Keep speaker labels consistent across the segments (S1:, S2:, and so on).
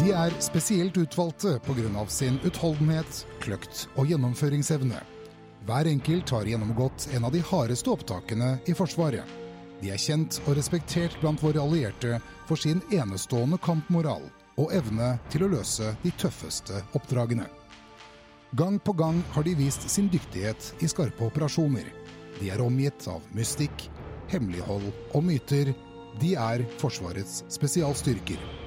S1: De er spesielt utvalgte pga. sin utholdenhet, kløkt og gjennomføringsevne. Hver enkelt har gjennomgått en av de hardeste opptakene i Forsvaret. De er kjent og respektert blant våre allierte for sin enestående kampmoral og evne til å løse de tøffeste oppdragene. Gang på gang har de vist sin dyktighet i skarpe operasjoner. De er omgitt av mystikk, hemmelighold og myter. De er Forsvarets spesialstyrker.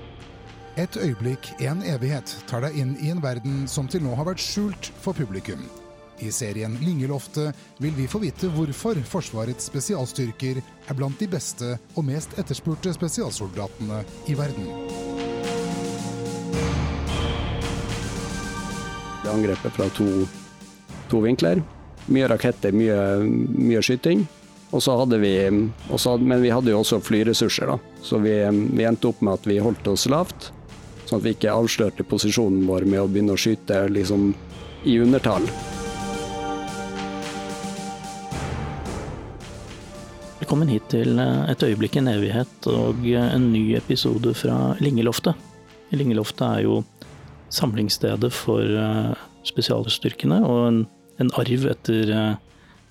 S1: Et øyeblikk, en evighet, tar deg inn i en verden som til nå har vært skjult for publikum. I serien Lingeloftet vil vi få vite hvorfor Forsvarets spesialstyrker er blant de beste og mest etterspurte spesialsoldatene i verden.
S2: Angrepet fra to, to vinkler. Mye raketter, mye, mye skyting. Vi, også, men vi hadde jo også flyressurser, da. Så vi, vi endte opp med at vi holdt oss lavt. Sånn at vi ikke avslørte posisjonen vår med å begynne å skyte liksom i undertall.
S3: Velkommen hit til eh, Et øyeblikk en evighet og en ny episode fra Lingeloftet. Lingeloftet er jo samlingsstedet for eh, spesialstyrkene, og en, en arv etter eh,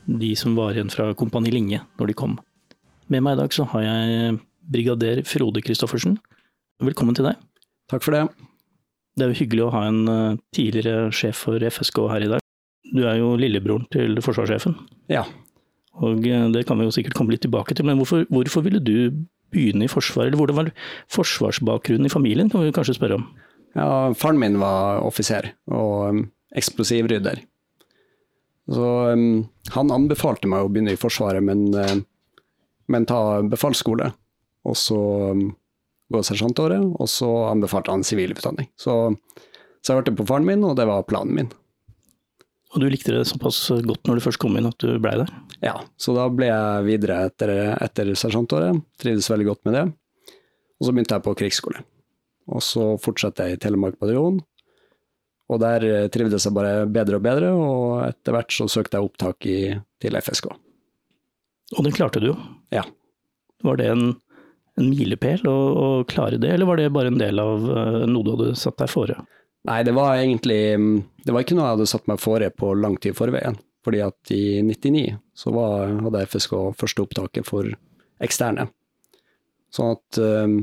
S3: de som var igjen fra Kompani Linge når de kom. Med meg i dag så har jeg brigader Frode Christoffersen. Velkommen til deg.
S2: Takk for det.
S3: Det er jo hyggelig å ha en tidligere sjef for FSK her i dag. Du er jo lillebroren til forsvarssjefen.
S2: Ja,
S3: og eh, det kan vi jo sikkert komme litt tilbake til, men hvorfor, hvorfor ville du begynne i Forsvaret? Eller hvordan var forsvarsbakgrunnen i familien, kan vi kanskje spørre om?
S2: Ja, Faren min var offiser og um, eksplosivrydder. Så um, han anbefalte meg å begynne i Forsvaret, men, uh, men ta befalsskole. Og så um, gå sersjantåret, og så anbefalte han sivilutdanning. Så, så jeg hørte på faren min, og det var planen min.
S3: Og du likte det såpass godt når du først kom inn at du blei der?
S2: Ja, så da ble jeg videre etter, etter sersjantåret. Trivdes veldig godt med det. Og så begynte jeg på krigsskole. Og så fortsatte jeg i Telemark bataljon. Og der trivdes jeg bare bedre og bedre, og etter hvert så søkte jeg opptak i, til FSK.
S3: Og den klarte du jo.
S2: Ja.
S3: Var det en, en milepæl å, å, klare det, eller var det bare en del av uh, noe du hadde satt deg fore?
S2: Nei, det var egentlig Det var ikke noe jeg hadde satt meg fore på lang tid forveien. Fordi at i 99 så var, hadde FSK første opptaket for eksterne. Sånn at um,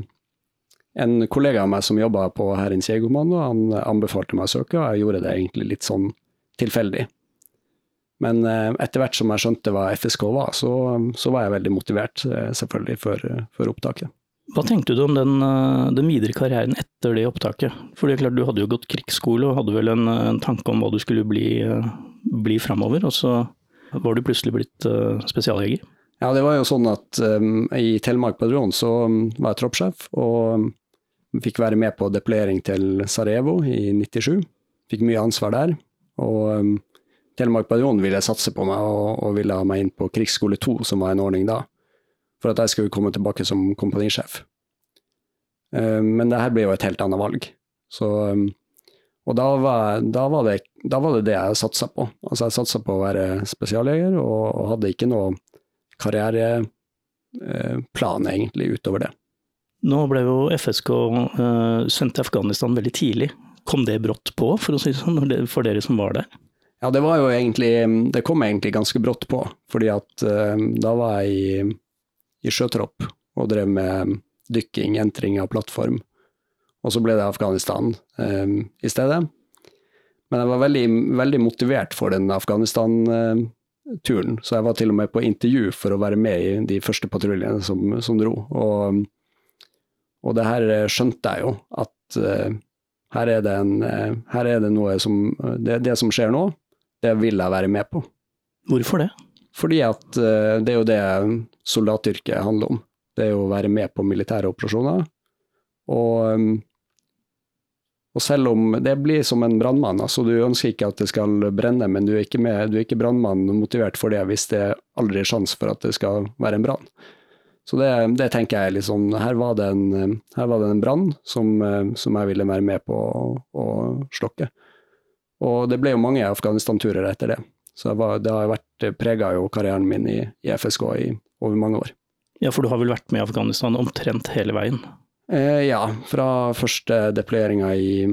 S2: en kollega av meg som jobba på Hærens jegerkommando, han anbefalte meg å søke, og jeg gjorde det egentlig litt sånn tilfeldig. Men uh, etter hvert som jeg skjønte hva FSK var, så, så var jeg veldig motivert, uh, selvfølgelig, for, for opptaket.
S3: Hva tenkte du om den, eh, den, videre karrieren etter det opptaket? For det er klart, du hadde jo gått krigsskole og hadde vel en, en tanke om hva du skulle bli, eh, bli framover, og så var du plutselig blitt spesialjeger?
S2: Ja, det var jo sånn at um, i Telemark padron så um, var jeg troppssjef, og um, fikk være med på deployering til Sarajevo i 97. Fikk mye ansvar der. og Telemark bataljon ville satse på meg og, og ville ha meg inn på krigsskole 2, som var en ordning da for at jeg skulle komme tilbake som kompanisjef. Eh, men det her ble jo et helt annet valg. Så, eh, og da var, da, var det, da var, det, det jeg satsa på. Altså jeg satsa på å være spesialjeger, og, og hadde ikke noe karriereplan eh, egentlig utover det.
S3: Nå ble jo FSK sendt til Afghanistan veldig tidlig. Kom det brått på, for å si sånn, for dere som var der?
S2: Ja, det var jo egentlig Det kom egentlig ganske brått på, fordi at da var jeg i i sjøtropp og drev med dykking, entring av plattform. Og så ble det Afghanistan uh, i stedet. Men jeg var veldig, veldig motivert for den Afghanistan-turen, så jeg var til og med på intervju for å være med i de første patruljene som, som, dro. Og, og, det her skjønte jeg jo, at uh, her, er en, uh, her, er det noe som det, det som skjer nå, det vil jeg være med på.
S3: Hvorfor det?
S2: Fordi at uh, det er jo det soldatyrket handler om. Det er jo å være med på militære operasjoner. Og, um, og selv om det blir som en brannmann, altså du ønsker ikke at det skal brenne, men du er ikke, med, du er ikke brannmann motivert for det hvis det aldri er sjanse for at det skal være en brann. Så det, det, tenker jeg liksom Her var det en, en brann som, som, jeg ville være med på å, å slokke. Og det ble jo mange Afghanistan-turer etter det. Så var, det har vært prega jo karrieren min i, i FSK i over mange år.
S3: Ja, for du har vel vært med i Afghanistan omtrent hele veien?
S2: Eh, ja, fra første deployeringa i,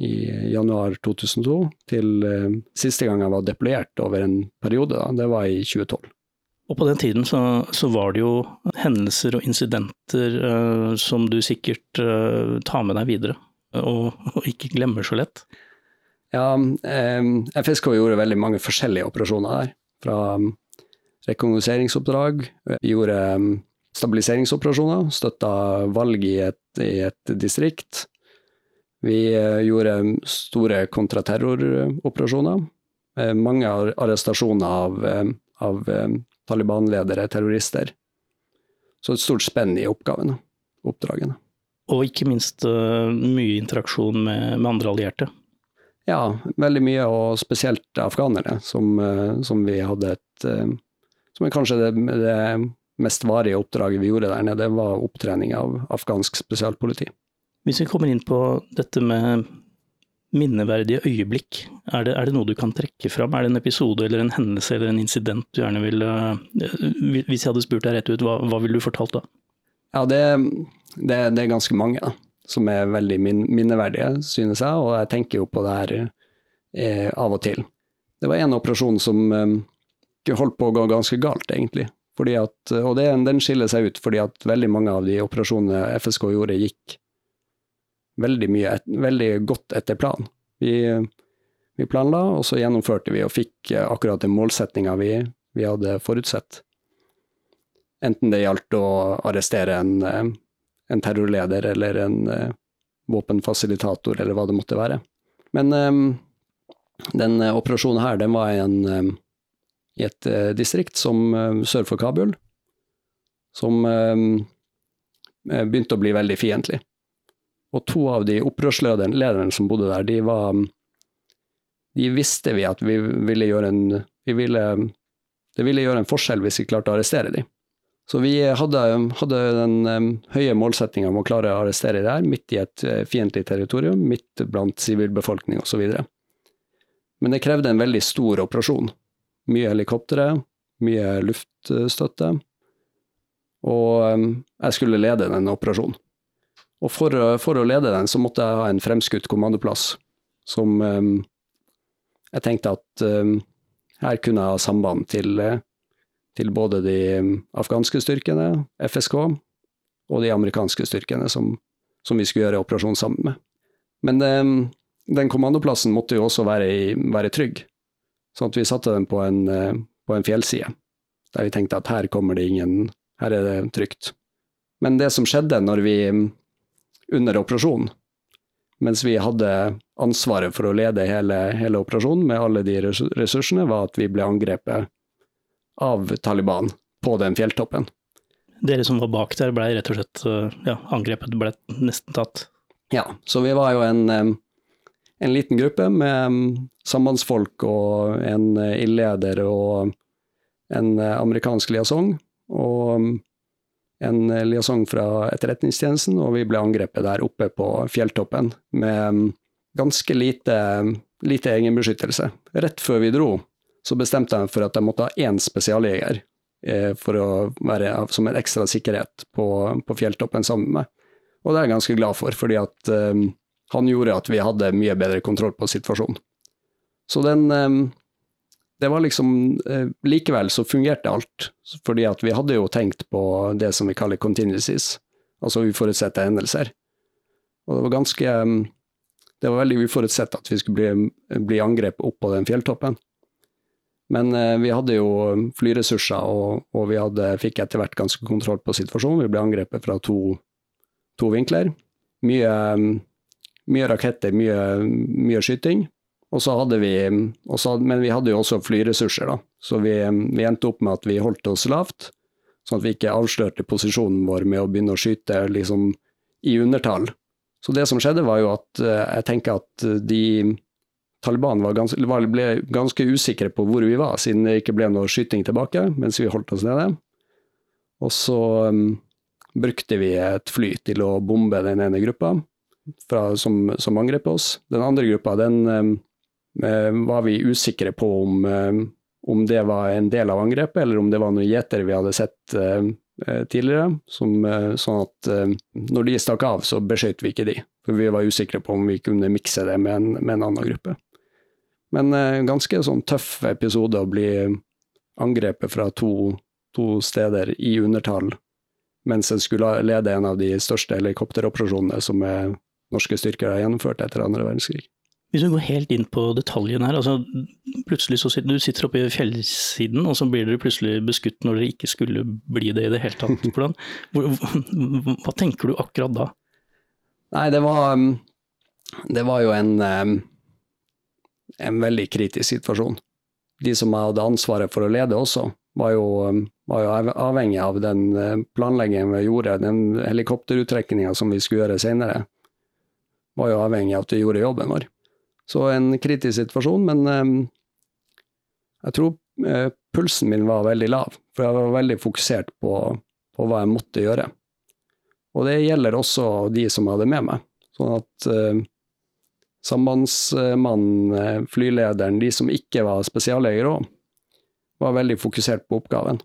S2: i, januar 2002 til eh, siste gang jeg var deployert over en periode, da, det var i 2012.
S3: Og på den tiden så, så var det jo hendelser og incidenter eh, som du sikkert uh, tar med deg videre, og, og, ikke glemmer så lett?
S2: Ja, eh, FSK gjorde veldig mange forskjellige operasjoner der. Fra rekognoseringsoppdrag, vi gjorde stabiliseringsoperasjoner, støtta valg i et, i et distrikt. Vi uh, gjorde store kontraterroroperasjoner. Uh, mange arrestasjoner av, av Taliban-ledere, terrorister. Så et stort spenn i oppgavene, oppdragene.
S3: Og ikke minst mye interaksjon med, med andre allierte.
S2: Ja, veldig mye, og spesielt afghanere, som, som vi hadde et Som er kanskje det, det mest varige oppdraget vi gjorde der nede, var opptrening av afghansk spesialpoliti.
S3: Hvis vi kommer inn på dette med minneverdige øyeblikk, er det, er det, noe du kan trekke fram? Er det en episode eller en hendelse eller en incident du gjerne vil eh, Hvis jeg hadde spurt deg rett ut, hva, hva ville du fortalt da?
S2: Ja, det, det, det er ganske mange som er veldig min, minneverdige, synes jeg, og jeg tenker jo på det her eh, av og til. Det var en operasjon som eh, holdt på å gå ganske galt, egentlig. At, og det, den skiller seg ut fordi at veldig mange av de operasjonene FSK gjorde, gikk veldig, mye, veldig godt etter planen. Vi, vi, planla, og så gjennomførte vi og fikk akkurat den målsettinga vi, vi, hadde forutsett. Enten det gjaldt å arrestere en, en terrorleder eller en uh, våpenfasilitator, eller hva det måtte være. Men um, den operasjonen her, den var en um, i et eh, distrikt som eh, sør for Kabul, som eh, begynte å bli veldig fiendtlig. Og to av de opprørslederne som bodde der, de var De visste vi at vi ville gjøre en vi ville, Det ville gjøre en forskjell hvis vi klarte å arrestere dem. Så vi hadde, hadde den um, høye målsettinga om å klare å arrestere det her, midt i et uh, fiendtlig territorium, midt blant sivilbefolkning osv. Men det krevde en veldig stor operasjon. Mye helikoptre, mye luftstøtte. Og um, jeg skulle lede den operasjonen. Og for, for, å lede den, så måtte jeg ha en fremskutt kommandoplass som um, jeg tenkte at um, her kunne jeg ha samband til, til både de afghanske styrkene, FSK, og de amerikanske styrkene som, som vi skulle gjøre operasjon sammen med. Men den kommandoplassen måtte jo også være, være trygg. Sånn at vi satte den på en, eh, på en fjellside, der vi tenkte at her kommer det ingen Her er det trygt. Men det som skjedde når vi, under operasjonen, mens vi hadde ansvaret for å lede hele, hele operasjonen med alle de ressursene, var at vi ble angrepet av Taliban på den fjelltoppen.
S3: Dere som var bak der, ble rett og slett eh, ja, angrepet ble nesten tatt?
S2: Ja, så vi var jo en en liten gruppe med sambandsfolk og en eh, ildleder og en eh, amerikansk liaison. Og en liaison fra Etterretningstjenesten, og vi ble angrepet der oppe på fjelltoppen med ganske lite, lite egenbeskyttelse. Rett før vi dro, så bestemte jeg for at jeg måtte ha én spesialjeger for å være som en ekstra sikkerhet på, på fjelltoppen sammen med meg. Og det er jeg ganske glad for, fordi at han gjorde at vi hadde mye bedre kontroll på situasjonen. Så den eh, Det var liksom eh, Likevel så fungerte alt, fordi at vi hadde jo tenkt på det som vi kaller continuities, altså uforutsette hendelser. Og det var ganske eh, Det var veldig uforutsett at vi skulle bli, bli angrepet opp på den fjelltoppen. Men vi hadde jo flyressurser, og, og vi hadde, fikk etter hvert ganske kontroll på situasjonen. Vi ble angrepet fra to, to vinkler. Mye mye raketter, mye, mye skyting. Og så hadde vi, også, men vi hadde jo også flyressurser, da. Så vi, vi, endte opp med at vi holdt oss lavt, sånn at vi ikke avslørte posisjonen vår med å begynne å skyte liksom i undertall. Så det som skjedde, var jo at eh, jeg tenker at de Taliban ganske, ble ganske usikre på hvor vi var, siden det ikke ble noe skyting tilbake mens vi holdt oss nede. Og så um, brukte vi et fly til å bombe den ene gruppa fra, som, som angrep oss. Den andre gruppa den um, var vi usikre på om, um, om det var en del av angrepet, eller om det var noen gjetere vi hadde sett eh, eh, tidligere, som, uh, sånn at uh, når de stakk av, så beskjøt vi ikke de. For vi var usikre på om vi kunne mikse det med en, med en annen gruppe. Men eh, ganske sånn tøff episode å bli angrepet fra to, to steder i undertall, mens en skulle lede en av de største helikopteroperasjonene som norske styrker har gjennomført etter andre verdenskrig.
S3: Hvis vi går helt inn på detaljene her, altså plutselig så sitter du sitter oppe i fjellsiden, og så blir dere plutselig beskutt når dere ikke skulle bli det i det hele tatt. Hvordan, hva tenker du akkurat da?
S2: Nei, det var, um, det var jo en, um, en veldig kritisk situasjon. De som hadde ansvaret for å lede også, var jo, um, var jo avhengig av den uh, planleggingen vi gjorde, den helikopteruttrekninga som vi skulle gjøre senere, var jo avhengig av at vi gjorde jobben vår. Så en kritisk situasjon, men um, jeg tror uh, pulsen min var veldig lav, for jeg var veldig fokusert på, på, hva jeg måtte gjøre. Og det gjelder også de som hadde med meg. Sånn at uh, sambandsmannen, eh, flylederen, de som ikke var spesialleger òg, var veldig fokusert på oppgaven.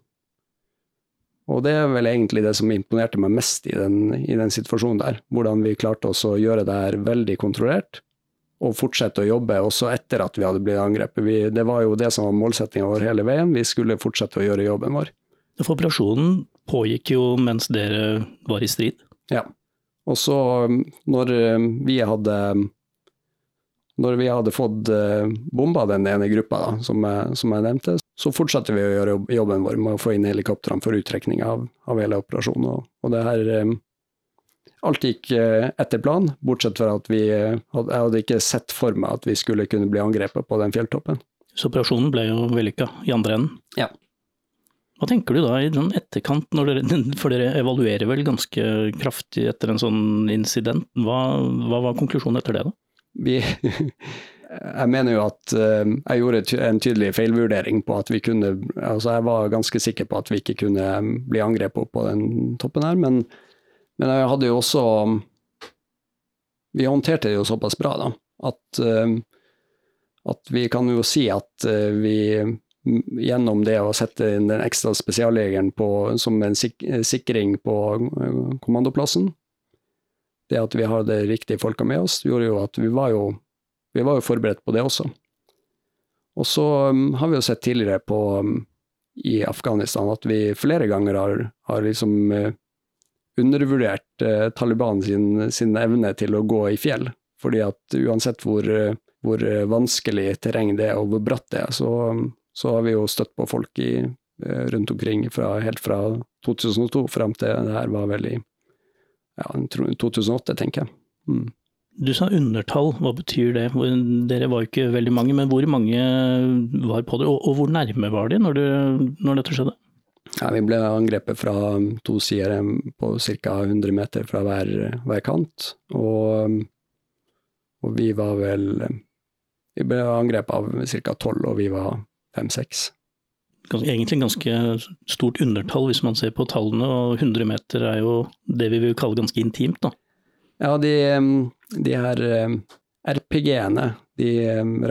S2: Og det er vel egentlig det som imponerte meg mest i den, i den situasjonen der. Hvordan vi klarte oss å gjøre det her veldig kontrollert, og fortsette å jobbe også etter at vi hadde blitt angrepet. Vi, det var jo det som var målsettinga vår hele veien, vi skulle fortsette å gjøre jobben vår.
S3: For operasjonen pågikk jo mens dere var i strid?
S2: Ja. Og så, når um, vi hadde når vi hadde fått uh, bomba den ene gruppa, da, som, jeg, som, jeg, nevnte, så fortsatte vi å gjøre jobben vår med å få inn helikoptrene for uttrekning av, av hele operasjonen. Og, og det her um, Alt gikk eh, etter planen, bortsett fra at vi hadde, Jeg hadde ikke sett for meg at vi skulle kunne bli angrepet på den fjelltoppen.
S3: Så operasjonen ble jo vellykka i andre enden?
S2: Ja.
S3: Hva tenker du da i den etterkant, dere, for dere evaluerer vel ganske kraftig etter en sånn incident. Hva, hva var konklusjonen etter det, da?
S2: Vi, jeg mener jo at uh, jeg gjorde en tydelig feilvurdering på at vi kunne Altså jeg var ganske sikker på at vi ikke kunne bli angrepet på den toppen her, men men jeg hadde jo også Vi håndterte det jo såpass bra, da, at, eh, at vi kan jo si at eh, vi gjennom det å sette inn den ekstra spesialjegeren som en sik sikring på eh, kommandoplassen, det at vi hadde riktige folka med oss, gjorde jo at vi var jo, vi var jo forberedt på det også. Og så um, har vi jo sett tidligere på um, i Afghanistan at vi flere ganger har, har liksom uh, undervurdert uh, Taliban sin, sin, evne til å gå i fjell. Fordi at uansett hvor, uh, hvor vanskelig terreng det er og hvor bratt det er, så, så har vi jo støtt på folk i, rundt omkring fra, helt fra 2002 fram til det her var vel i ja, 2008, tenker jeg. Mm.
S3: Du sa undertall, hva betyr det? Dere var jo ikke veldig mange, men hvor mange var på det, og, hvor nærme var de når, du, når dette skjedde?
S2: Ja, vi ble angrepet fra to sider på ca. 100 meter fra hver, hver kant. Og, og, vi var vel Vi ble angrepet av ca. tolv, og vi var fem-seks.
S3: Egentlig ganske stort undertall hvis man ser på tallene, og 100 meter er jo det vi vil kalle ganske intimt, da.
S2: Ja, de, de her RPG-ene, de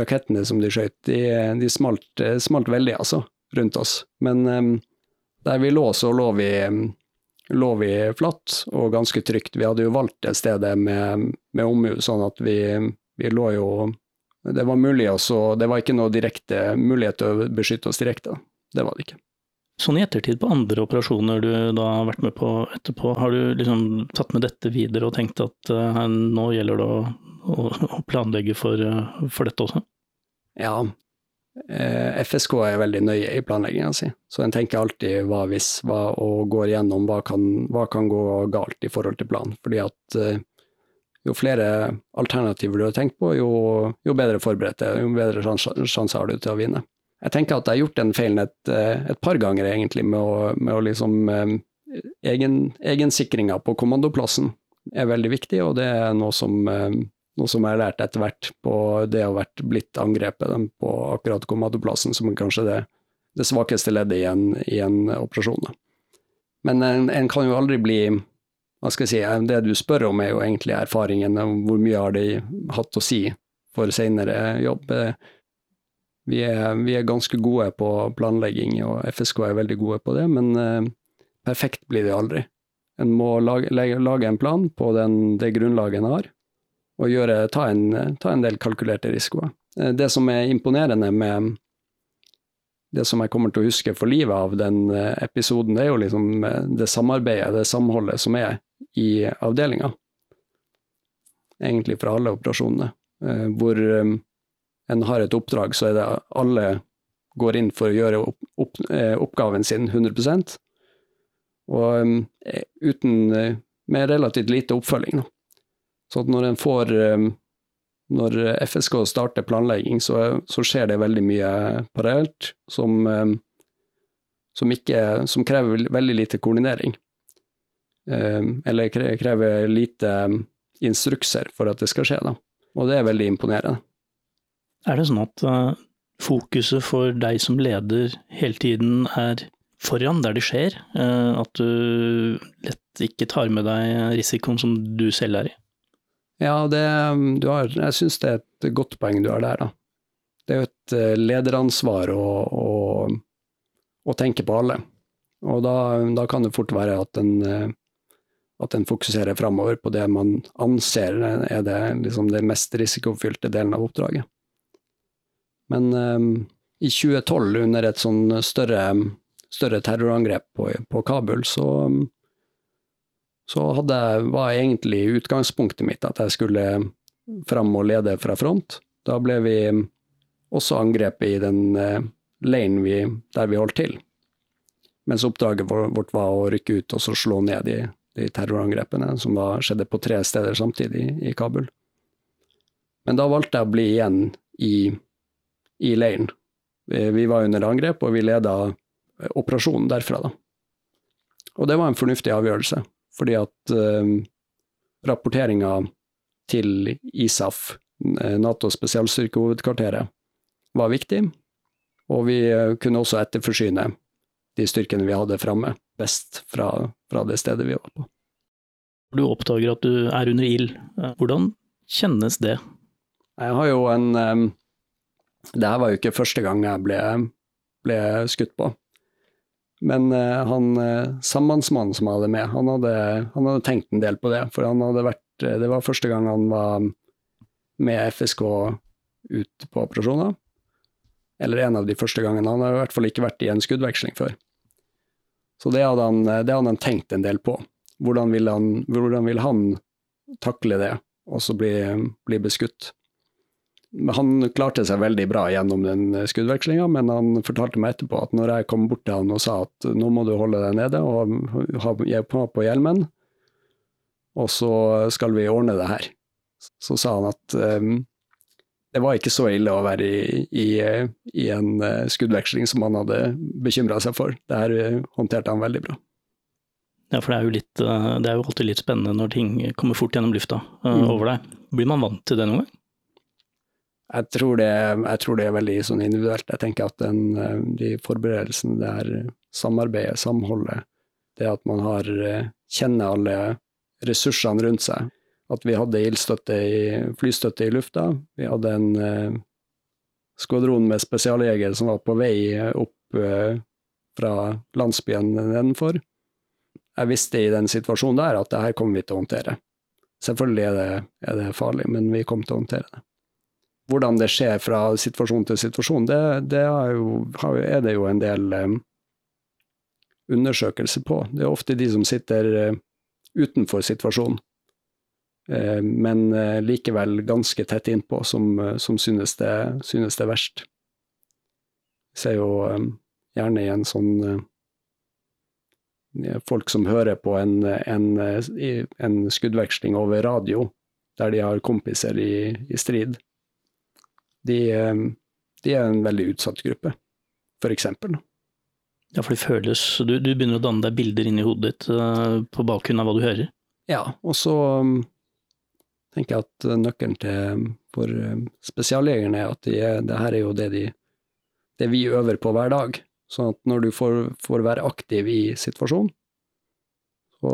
S2: rakettene som de skjøt, de, de smalt, smalt, veldig, altså, rundt oss. Men der vi lå, så lå vi, lå vi flatt og ganske trygt. Vi hadde jo valgt det stedet med, med omhu, sånn at vi, vi, lå jo Det var mulig også, det var ikke noe direkte mulighet til å beskytte oss direkte. Det var det ikke.
S3: Sånn i ettertid på andre operasjoner du da har vært med på etterpå, har du liksom tatt med dette videre og tenkt at uh, nå gjelder det å, å, å planlegge for, uh, for, dette også?
S2: Ja, Eh, FSK er veldig nøye i planlegginga si, så en tenker alltid hva hvis, hva, og går gjennom hva kan, hva kan gå galt i forhold til planen. Fordi at eh, jo flere alternativer du har tenkt på, jo, jo bedre forberedt er jo bedre sjanse har du til å vinne. Jeg tenker at jeg har gjort den feilen et, eh, et par ganger, egentlig, med å, med å liksom egen, Egensikringa på kommandoplassen er veldig viktig, og det er noe som noe som jeg har lært etter hvert på det å ha blitt angrepet på akkurat kommandoplassen, som er kanskje det, det svakeste leddet i en, i en operasjon. Men en, en, kan jo aldri bli hva skal jeg si, Det du spør om er jo egentlig erfaringen, hvor mye har de hatt å si for senere jobb. Vi er, vi er ganske gode på planlegging, og FSK er veldig gode på det, men eh, perfekt blir det aldri. En må lage, lage en plan på den, det grunnlaget en har, og gjøre, ta, en, ta en del kalkulerte risikoer. Eh, det som er imponerende med det som jeg kommer til å huske for livet av den eh, episoden, det er jo liksom det samarbeidet, det samholdet som er i avdelinga. Egentlig fra alle operasjonene. Hvor en har et oppdrag, så er det alle går inn for å gjøre opp, opp, oppgaven sin 100% og uten, med relativt lite oppfølging. Så når en får når FSK starter planlegging, så, så skjer det veldig mye parallelt som, eh, som, ikke, som krever veldig lite koordinering. Eh, eller krever lite instrukser for at det skal skje. Da. Og det er veldig imponerende.
S3: Er det sånn at uh, fokuset for deg som leder hele tiden er foran der det skjer? Uh, at du lett ikke tar med deg risikoen som du selv er i?
S2: Ja, det, har, jeg syns det er et godt poeng du har der, da. Det er jo et eh, lederansvar å, å, å tenke på alle. Og da, da, kan det fort være at en, eh, at en fokuserer framover på det man anser er det, liksom det mest risikofylte delen av oppdraget. Men um, i 2012, under et sånn større, større terrorangrep på, på Kabul, så, så hadde, var egentlig utgangspunktet mitt at jeg skulle fram og lede fra front. Da ble vi også angrepet i den uh, leiren vi, der vi holdt til. Mens oppdraget vårt var å rykke ut og så slå ned de, de terrorangrepene som var, skjedde på tre steder samtidig i Kabul. Men da valgte jeg å bli igjen i, i leiren. Vi, var under angrep, og vi leda operasjonen derfra, da. Og det var en fornuftig avgjørelse fordi at eh, rapporteringa til ISAF, eh, Natos spesialstyrkehovedkvarteret, var viktig, og vi uh, kunne også etterforsyne de styrkene vi hadde framme, best fra, fra, det stedet vi var på.
S3: Du oppdager at du er under ild. Hvordan kjennes det?
S2: Jeg har jo en Det her var jo ikke første gang jeg ble, ble skutt på. Men uh, han uh, sambandsmannen som hadde med, han hadde, han hadde, tenkt en del på det. For vært, uh, det var første gang han var med FSK ut på operasjoner. Eller en av de første gangene. Han har i hvert fall ikke vært i en skuddveksling før. Så det hadde han, det hadde han tenkt en del på. Hvordan vil han, hvordan vil han takle det, og så bli, bli beskutt? Han klarte seg veldig bra gjennom den skuddvekslinga, men han fortalte meg etterpå at når jeg kom bort til han og sa at nå må du holde deg nede og ha på, på hjelmen, og så skal vi ordne det her, så sa han at um, det var ikke så ille å være i, i, i en uh, skuddveksling som han hadde bekymra seg for. Det her uh, håndterte han veldig bra.
S3: Ja, for det er, jo litt, uh, det er jo alltid litt spennende når ting kommer fort gjennom lufta mm. over deg. Blir man vant til det noen gang?
S2: Jeg tror, det, jeg tror det, er veldig sånn individuelt. Jeg tenker at den, eh, de forberedelsene, det her samarbeidet, samholdet, det at man har eh, kjenner alle ressursene rundt seg. At vi hadde ildstøtte i, flystøtte i lufta. Vi hadde en eh, skvadron med spesialjegere som var på vei opp eh, fra landsbyen nedenfor. Jeg visste i den situasjonen der at det her kommer vi til å håndtere. Selvfølgelig er det, er det farlig, men vi kom til å håndtere det hvordan det skjer fra situasjon til situasjon, det, det er, jo, er, det jo en del um, undersøkelser på. Det er ofte de som sitter uh, utenfor situasjonen, uh, men likevel ganske tett innpå, som, som synes, det, synes det er verst. Vi ser jo gjerne i en sånn Folk som hører på en, en, en skuddveksling over radio, der de har kompiser i, i strid de, eh, de er en veldig utsatt gruppe, for eksempel.
S3: Ja, for det føles du, du, begynner å danne deg bilder inni hodet ditt uh, på bakgrunn av hva du hører?
S2: Ja, og så um, tenker jeg at nøkkelen til for um, spesialjegerne er at de, det her er jo det, de, det vi øver på hver dag. Sånn at når du får, får være aktiv i situasjonen, så,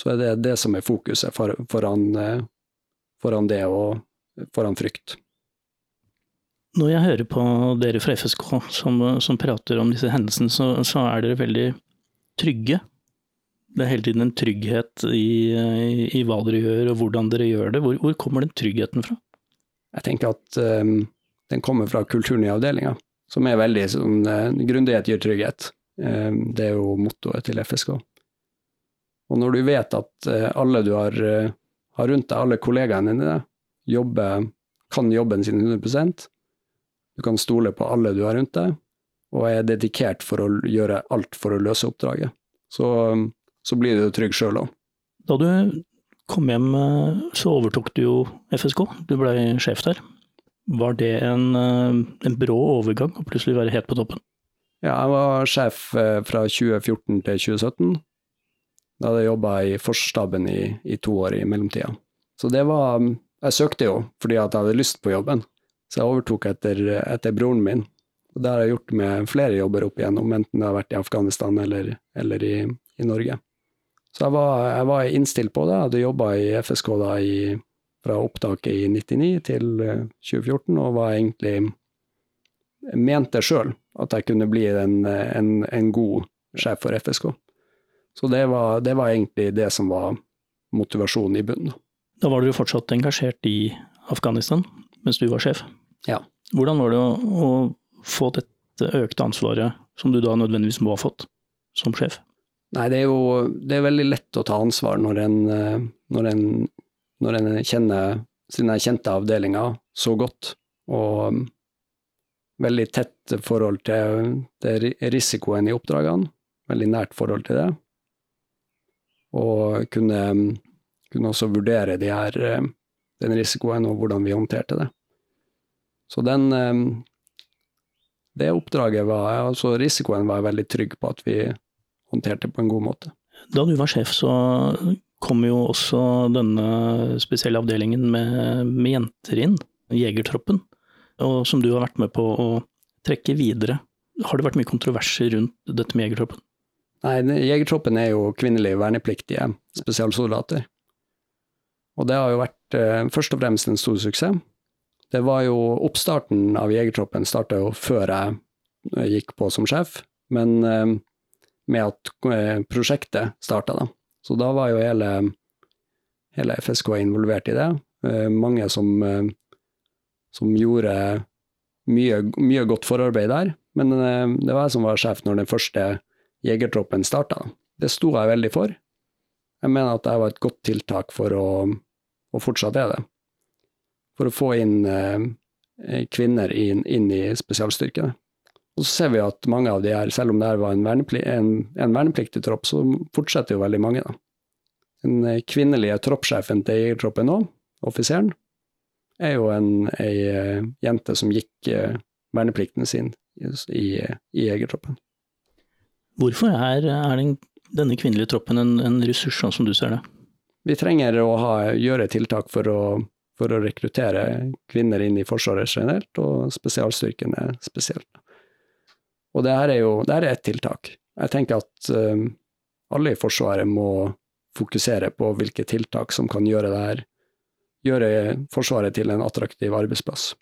S2: så er det det som er fokuset for, foran, uh, foran det å foran frykt.
S3: Når jeg hører på dere fra FSK som, som prater om disse hendelsene, så, så, er dere veldig trygge. Det er hele tiden en trygghet i, i, i hva dere gjør og hvordan dere gjør det. Hvor, hvor kommer den tryggheten fra?
S2: Jeg tenker at um, den kommer fra kulturen i avdelinga, som er veldig som uh, Grundighet gir trygghet. Um, det er jo mottoet til FSK. Og når du vet at uh, alle du har, uh, har, rundt deg, alle kollegaene dine, jobber, kan jobben sin 100% du kan stole på alle du har rundt deg, og er dedikert for å gjøre alt for å løse oppdraget, så, så blir du trygg sjøl òg.
S3: Da du kom hjem, så overtok du jo FSK, du ble sjef der. Var det en, en brå overgang å plutselig være helt på toppen?
S2: Ja, jeg var sjef eh, fra 2014 til 2017. Da hadde jeg jobba i Forsstaben i, i, to år i mellomtida. Så det var Jeg søkte jo fordi jeg hadde lyst på jobben, så jeg overtok etter, etter broren min. Og det har jeg gjort med flere jobber opp igjennom, enten det har vært i Afghanistan eller, eller i, i, Norge. Så jeg var, jeg var, innstilt på det. Jeg hadde jobba i FSK da i, fra opptaket i 99 til 2014, eh, og var egentlig mente sjøl at jeg kunne bli en, en, en, god sjef for FSK. Så det var, det var, egentlig det som var motivasjonen i bunnen.
S3: Da var du fortsatt engasjert i Afghanistan mens du var sjef?
S2: Ja.
S3: Hvordan var det å, å få dette økte ansvaret, som du da nødvendigvis må ha fått, som sjef?
S2: Nei, det er jo det er veldig lett å ta ansvar når en, når en, når en kjenner sine kjente avdelinger så godt, og mm, veldig tett forhold til, til risikoen i oppdragene, veldig nært forhold til det. Og kunne, mm, kunne også vurdere de her, eh, den risikoen og hvordan vi håndterte det. Så den ehm, Det oppdraget var Altså risikoen var jeg veldig trygg på at vi håndterte på en god måte.
S3: Da du var sjef, så kom jo også denne spesielle avdelingen med, med jenter inn, Jegertroppen, og som du har vært med på å trekke videre. Har det vært mye kontroverser rundt dette med Jegertroppen?
S2: Nei, Jegertroppen er jo kvinnelige vernepliktige spesialsoldater. Og det har jo vært eh, først og fremst en stor suksess. Det var jo Oppstarten av Jegertroppen starta jo før jeg gikk på som sjef, men eh, med at eh, prosjektet starta, da. Så da var jo hele, hele FSK involvert i det. Eh, mange som, som gjorde mye, mye, godt forarbeid der. Men det var jeg som var sjef når den første jegertroppen starta. Det sto jeg veldig for. Jeg mener at det var et godt tiltak for å, å fortsatt er det for å få inn eh, kvinner inn, inn, i spesialstyrkene. Og så ser vi at mange av de her, selv om det her var en, vernepli en, en vernepliktig tropp, så fortsetter jo veldig mange. da. Den eh, kvinnelige troppssjefen til jegertroppen nå, offiseren, er jo en ei uh, jente som gikk uh, verneplikten sin i, i jegertroppen.
S3: Hvorfor er, er den, denne kvinnelige troppen en, en, ressurs, sånn som du ser det?
S2: Vi trenger å ha, gjøre tiltak for å for å rekruttere kvinner inn i Forsvaret generelt, og spesialstyrkene spesielt. Og det her er jo det er et tiltak. Jeg tenker at um, alle i Forsvaret må fokusere på hvilke tiltak som kan gjøre det her, gjøre Forsvaret til en attraktiv arbeidsplass.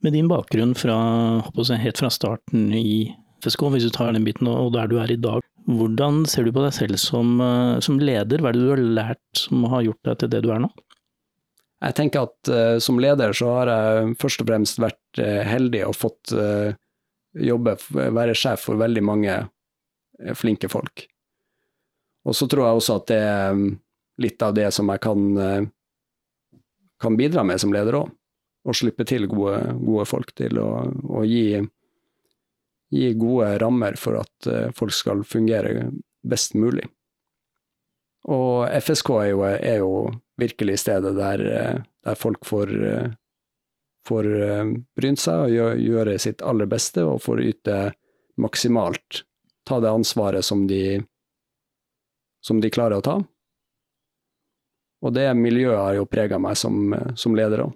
S3: Med din bakgrunn fra, jeg, helt fra starten i FSK, hvis du tar den biten, og der du er i dag, hvordan ser du på deg selv som, eh, som leder? Hva er det du har lært som har gjort deg til det du er nå?
S2: Jeg tenker at uh, som leder så har jeg først og fremst vært uh, heldig og fått uh, jobbe, være sjef for veldig mange flinke folk. Og så tror jeg også at det er litt av det som jeg kan, kan bidra med som leder òg. Å slippe til gode, gode folk til å, å gi, gi, gode rammer for at folk skal fungere best mulig. Og FSK er jo, er jo virkelig stedet der, eh, der folk får, eh, får eh, brynt seg og gjøre, gjøre sitt aller beste og får yte maksimalt. Ta det ansvaret som de, som de klarer å ta. Og det miljøet har jo prega meg som, som leder òg.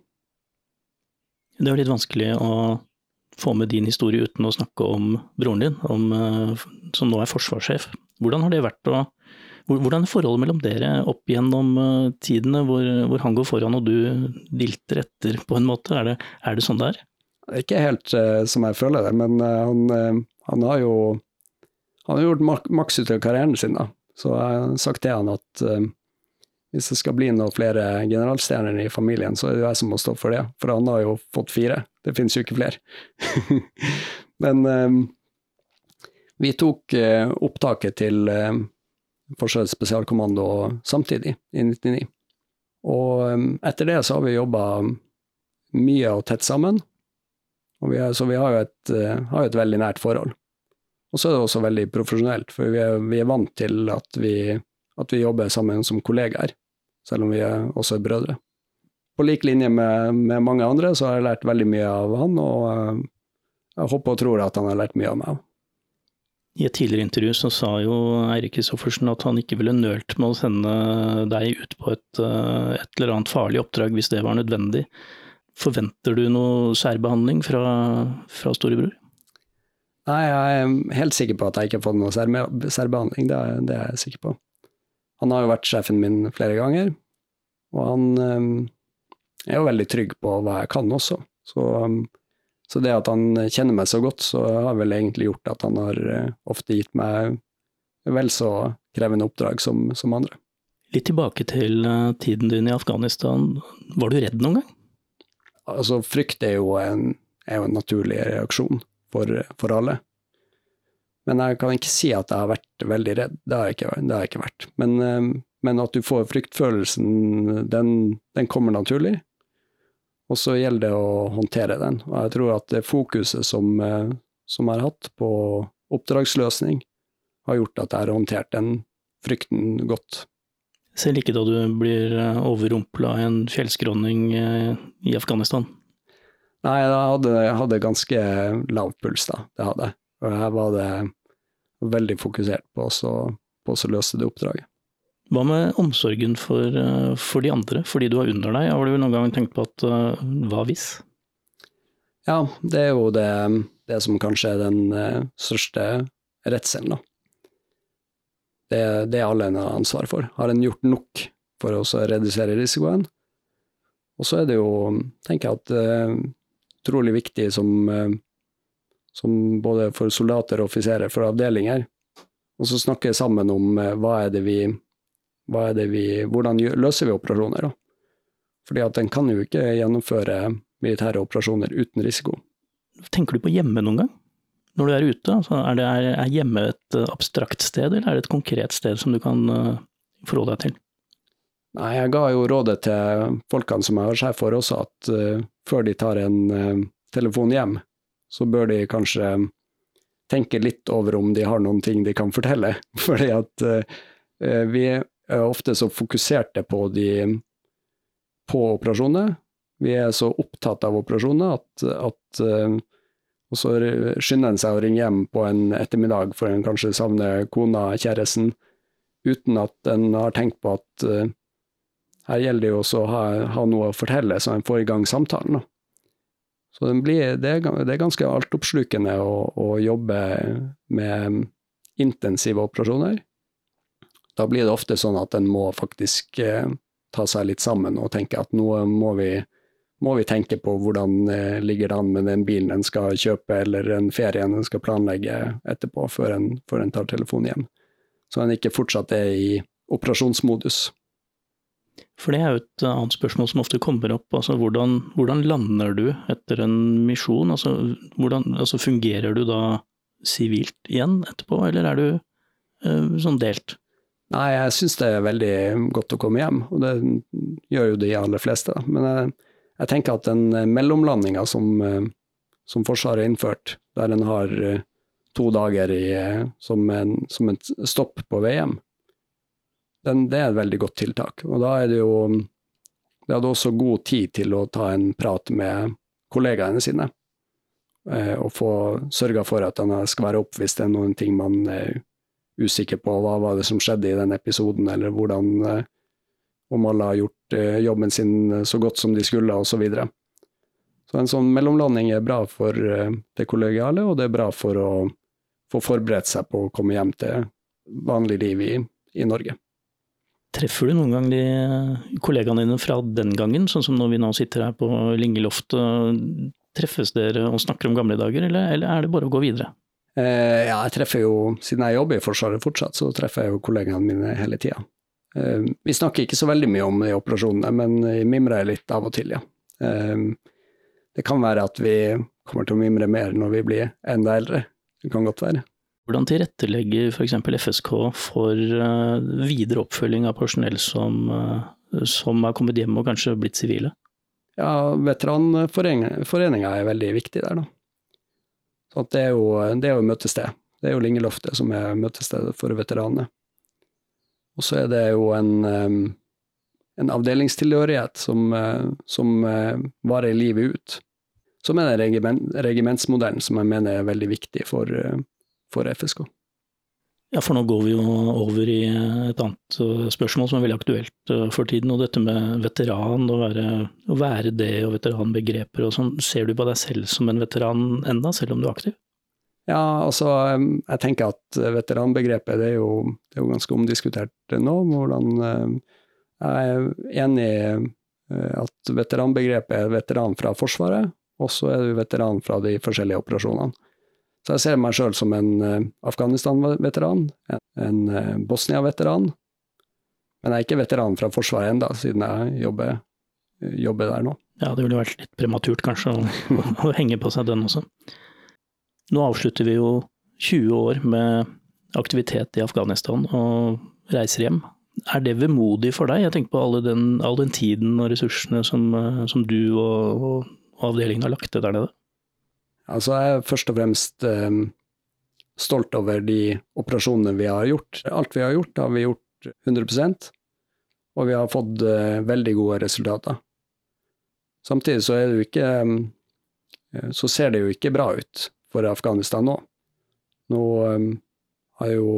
S3: Det er litt vanskelig å få med din historie uten å snakke om broren din, om, som nå er forsvarssjef. Hvordan har det vært å hvordan er forholdet mellom dere opp gjennom eh, tidene, hvor, hvor, han går foran og du dilter etter, på en måte? Er det, er det sånn det er?
S2: Ikke helt uh, som jeg føler det, men uh, han, uh, han, har jo han har gjort mak maks ut av karrieren sin, da. Så jeg har sagt til han at hvis det skal bli noen flere generalstjerner i familien, så er det jo jeg som må stå for det. For han har jo fått fire. Det finnes jo ikke flere. Men um, vi tok uh, opptaket til uh, Forsvarets spesialkommando samtidig, i 1999. Og um, etter det så har vi jobba mye og tett sammen. Og vi er, så vi har jo et, uh, har et veldig nært forhold. Og så er det også veldig profesjonelt, for vi er, vi er vant til at vi, at vi, jobber sammen som kollegaer, selv om vi er også er brødre. På lik linje med, med, mange andre så har jeg lært veldig mye av han, og uh, jeg håper og tror at han har lært mye av meg.
S3: I et tidligere intervju så sa jo Eirik Kristoffersen at han ikke ville nølt med å sende deg ut på et, uh, et eller annet farlig oppdrag hvis det var nødvendig. Forventer du noe særbehandling fra, fra storebror?
S2: Nei, jeg er helt sikker på at jeg ikke har fått noe særbehandling, det er, det er, jeg sikker på. Han har jo vært sjefen min flere ganger, og han um, er jo veldig trygg på hva jeg kan også. Så, um, så, det at han kjenner meg så godt, så har vel egentlig gjort at han har uh, ofte gitt meg vel så krevende oppdrag som, som andre.
S3: Litt tilbake til uh, tiden din i Afghanistan. Var du redd noen gang?
S2: Altså, frykt er jo en, er jo en naturlig reaksjon for, for, alle. Men jeg kan ikke si at jeg har vært veldig redd, det har jeg ikke, har jeg ikke vært. Men, eh, men, at du får fryktfølelsen, den, den kommer naturlig. Og så gjelder det å håndtere den. Og jeg tror at det fokuset som, eh, som jeg har hatt på oppdragsløsning, har gjort at jeg har håndtert den frykten godt.
S3: Selv ikke da du blir eh, overrumpla av en fjellskråning i Afghanistan?
S2: Nei, jeg hadde, jeg hadde ganske lav puls, da. Det hadde jeg. Og her var det veldig fokusert på å løse det oppdraget.
S3: Hva med omsorgen for, eh, for, de andre, for de du har under deg? Har du noen gang tenkt på at uh, hva hvis?
S2: Ja, det er jo det, det som kanskje er den uh, største redselen, da. Det, det er alle en har ansvar for. Har en gjort nok for å redusere risikoen? Og så er det jo, tenker jeg at utrolig viktig som, eh, som både for soldater og offiserer, for avdelinger. Og så snakke sammen om eh, hva er det vi, er det vi Hvordan løser vi operasjoner, da? Fordi at en kan jo ikke gjennomføre militære operasjoner uten risiko.
S3: Tenker du på hjemme noen gang? Når du er ute, altså er, det, er, hjemme et eh, abstrakt sted, eller er det et konkret sted som du kan forholde deg til?
S2: Nei, jeg ga jo rådet til folkene som jeg var sjef for også, at før de tar en telefon hjem, så bør de kanskje tenke litt over om de har noen ting de kan fortelle. Fordi at uh, vi er ofte så fokuserte på, de, på operasjoner. Vi er så opptatt av operasjoner at, at og så skynder en seg å ringe hjem på en ettermiddag for en kanskje savner kona, kjæresten, uten at en har tenkt på at her gjelder det jo også å ha, ha, noe å fortelle, så en får i gang samtalen. Da. Så det, blir, det, er, det er ganske altoppslukende å, å, jobbe med intensive operasjoner. Da blir det ofte sånn at en må faktisk eh, ta seg litt sammen og tenke at nå må vi, må vi tenke på hvordan eh, ligger det an med den bilen en skal kjøpe, eller den ferien en skal planlegge etterpå, før en, før en tar telefonen hjem. Så en ikke fortsatt er i operasjonsmodus.
S3: For det er jo et annet spørsmål som ofte kommer opp. altså Hvordan, hvordan lander du etter en misjon? Altså, hvordan, altså Fungerer du da sivilt igjen etterpå, eller er du eh, sånn delt?
S2: Nei, jeg syns det er veldig godt å komme hjem, og det gjør jo de aller fleste. Men jeg, jeg tenker at den mellomlandinga som, eh, som Forsvaret har innført, der en har eh, to dager i, som, en, som et stopp på hjem, den, det er et veldig godt tiltak. Og da er det jo Det hadde også god tid til å ta en prat med kollegaene sine, eh, og få sørga for at han skal være opp hvis det er noen ting man er usikker på. Hva var det som skjedde i den episoden, eller hvordan eh, Om alle har gjort eh, jobben sin så godt som de skulle, osv. Så, videre. så en sånn mellomlanding er bra for det kollegiale, og det er bra for å få forberedt seg på å komme hjem til vanlig liv i, i Norge.
S3: Treffer du noen gang de kollegaene dine fra den gangen, sånn som når vi nå sitter her på Lingeloftet? Treffes dere og snakker om gamle dager, eller, eller er det bare å gå videre?
S2: Eh, ja, jeg treffer jo, siden jeg jobber i Forsvaret fortsatt, så treffer jeg jo kollegaene mine hele tida. Eh, vi snakker ikke så veldig mye om de operasjonene, men mimrer litt av og til, ja. Eh, det kan være at vi kommer til å mimre mer når vi blir enda eldre. Det kan godt være.
S3: Hvordan tilrettelegger f.eks. FSK for uh, videre oppfølging av personell som, uh, som har kommet hjem og kanskje blitt sivile?
S2: Ja, veteranforeninga er veldig viktig der, da. Så det er jo, det er jo møtested. Det er jo Lingeloftet som er møtestedet for veteranene. Og så er det jo en, um, en avdelingstilhørighet som, som varer livet ut. Som er den regiment, regimentsmodellen som jeg mener er veldig viktig for, for FSK.
S3: Ja, for nå går vi jo over i et annet eh, spørsmål som er veldig aktuelt eh, for tiden. Og dette med veteran, å være, å være det og veteranbegreper og sånn. Ser du på deg selv som en veteran enda, selv om du er aktiv?
S2: Ja, altså jeg tenker at veteranbegrepet det er jo, det er jo ganske omdiskutert nå. Hvordan Jeg er enig i at veteranbegrepet er veteran fra Forsvaret, og så er du veteran fra de forskjellige operasjonene. Så jeg ser meg sjøl som en uh, Afghanistan-veteran, en, uh, Bosnia-veteran. Men jeg er ikke veteran fra Forsvaret enda, siden jeg jobber, jobber der nå.
S3: Ja, det ville vært litt prematurt kanskje å, å, henge på seg den også. Nå avslutter vi jo 20 år med aktivitet i Afghanistan og reiser hjem. Er det vemodig for deg? Jeg tenker på den, all den tiden og ressursene som, eh, som du og, og, avdelingen har lagt til der nede.
S2: Altså, jeg er først og fremst eh, stolt over de operasjonene vi har gjort. Alt vi har gjort, har vi gjort 100% og vi har fått eh, veldig gode resultater. Samtidig så er det jo ikke um, Så ser det jo ikke bra ut for Afghanistan nå. Nå eh, har jo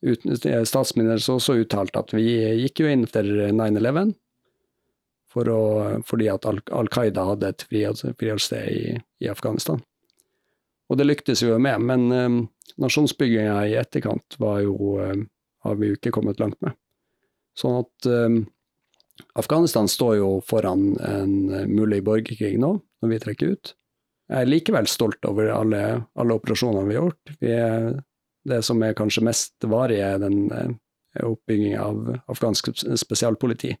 S2: ut, statsministeren også uttalt at vi gikk jo inn etter 9-11 for å, fordi at Al Qaida hadde et friholdssted i, i, Afghanistan. Og det lyktes jo med, men um, nasjonsbygginga i etterkant var jo, um, har vi jo ikke kommet langt med. Sånn at um, Afghanistan står jo foran en mulig borgerkrig nå, når vi trekker ut. Jeg er likevel stolt over alle, alle operasjonene vi har gjort. Vi er, det som er kanskje mest varig, er den uh, oppbygginga av afghansk spesialpoliti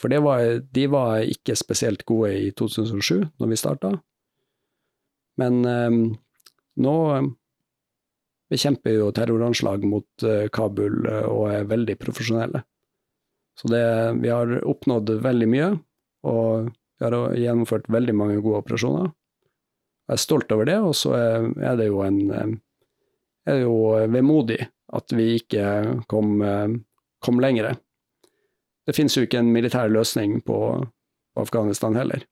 S2: for var, de var ikke spesielt gode i 2007, når vi starta. Men eh, nå bekjemper jo terroranslag mot uh, Kabul uh, og er veldig profesjonelle. Så det, vi har oppnådd veldig mye, og vi har gjennomført veldig mange gode operasjoner. Jeg er stolt over det, og så er, det jo en er det jo vemodig at vi ikke kom, kom lengre. Det finnes jo ikke en militær løsning på, Afghanistan heller.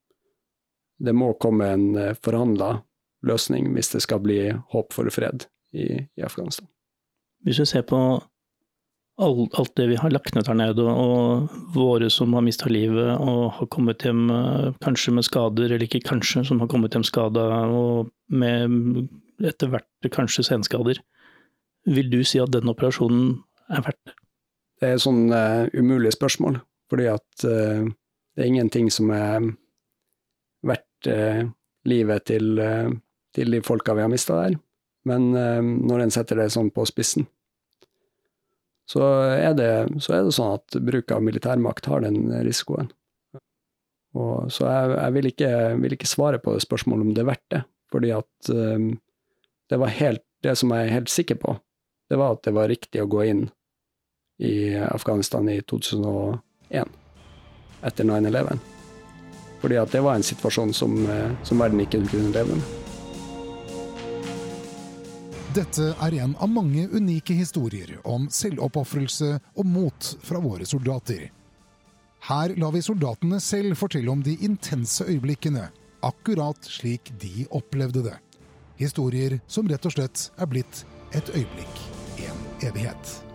S2: Det må komme en eh, forhandla løsning hvis det skal bli håp for fred i, i Afghanistan.
S3: Hvis vi ser på alt, alt det vi har lagt ned der nede, og våre som har mista livet og har kommet hjem eh, kanskje med skader, eller ikke kanskje, som har kommet hjem skada og med etter hvert kanskje senskader, vil du si at den operasjonen er verdt det?
S2: Det er et sånn uh, umulig spørsmål, fordi at uh, det er ingenting som er verdt uh, livet til, til, de folka vi har mista der. Men når en setter det sånn på spissen, så er, det, så er det sånn at bruk av militærmakt har den risikoen. Og, så jeg, jeg vil, ikke, vil, ikke, svare på det spørsmålet om det er verdt det, fordi at det var helt Det som jeg er helt sikker på, det var at det var riktig å gå inn i Afghanistan i 2001, etter 9-11. Fordi at det var en situasjon som, eh, som verden ikke kunne leve med.
S1: Dette er en av mange unike historier om selvoppofrelse og mot fra våre soldater. Her lar vi soldatene selv fortelle om de intense øyeblikkene, akkurat slik de opplevde det. Historier som rett og slett er blitt et øyeblikk, en evighet.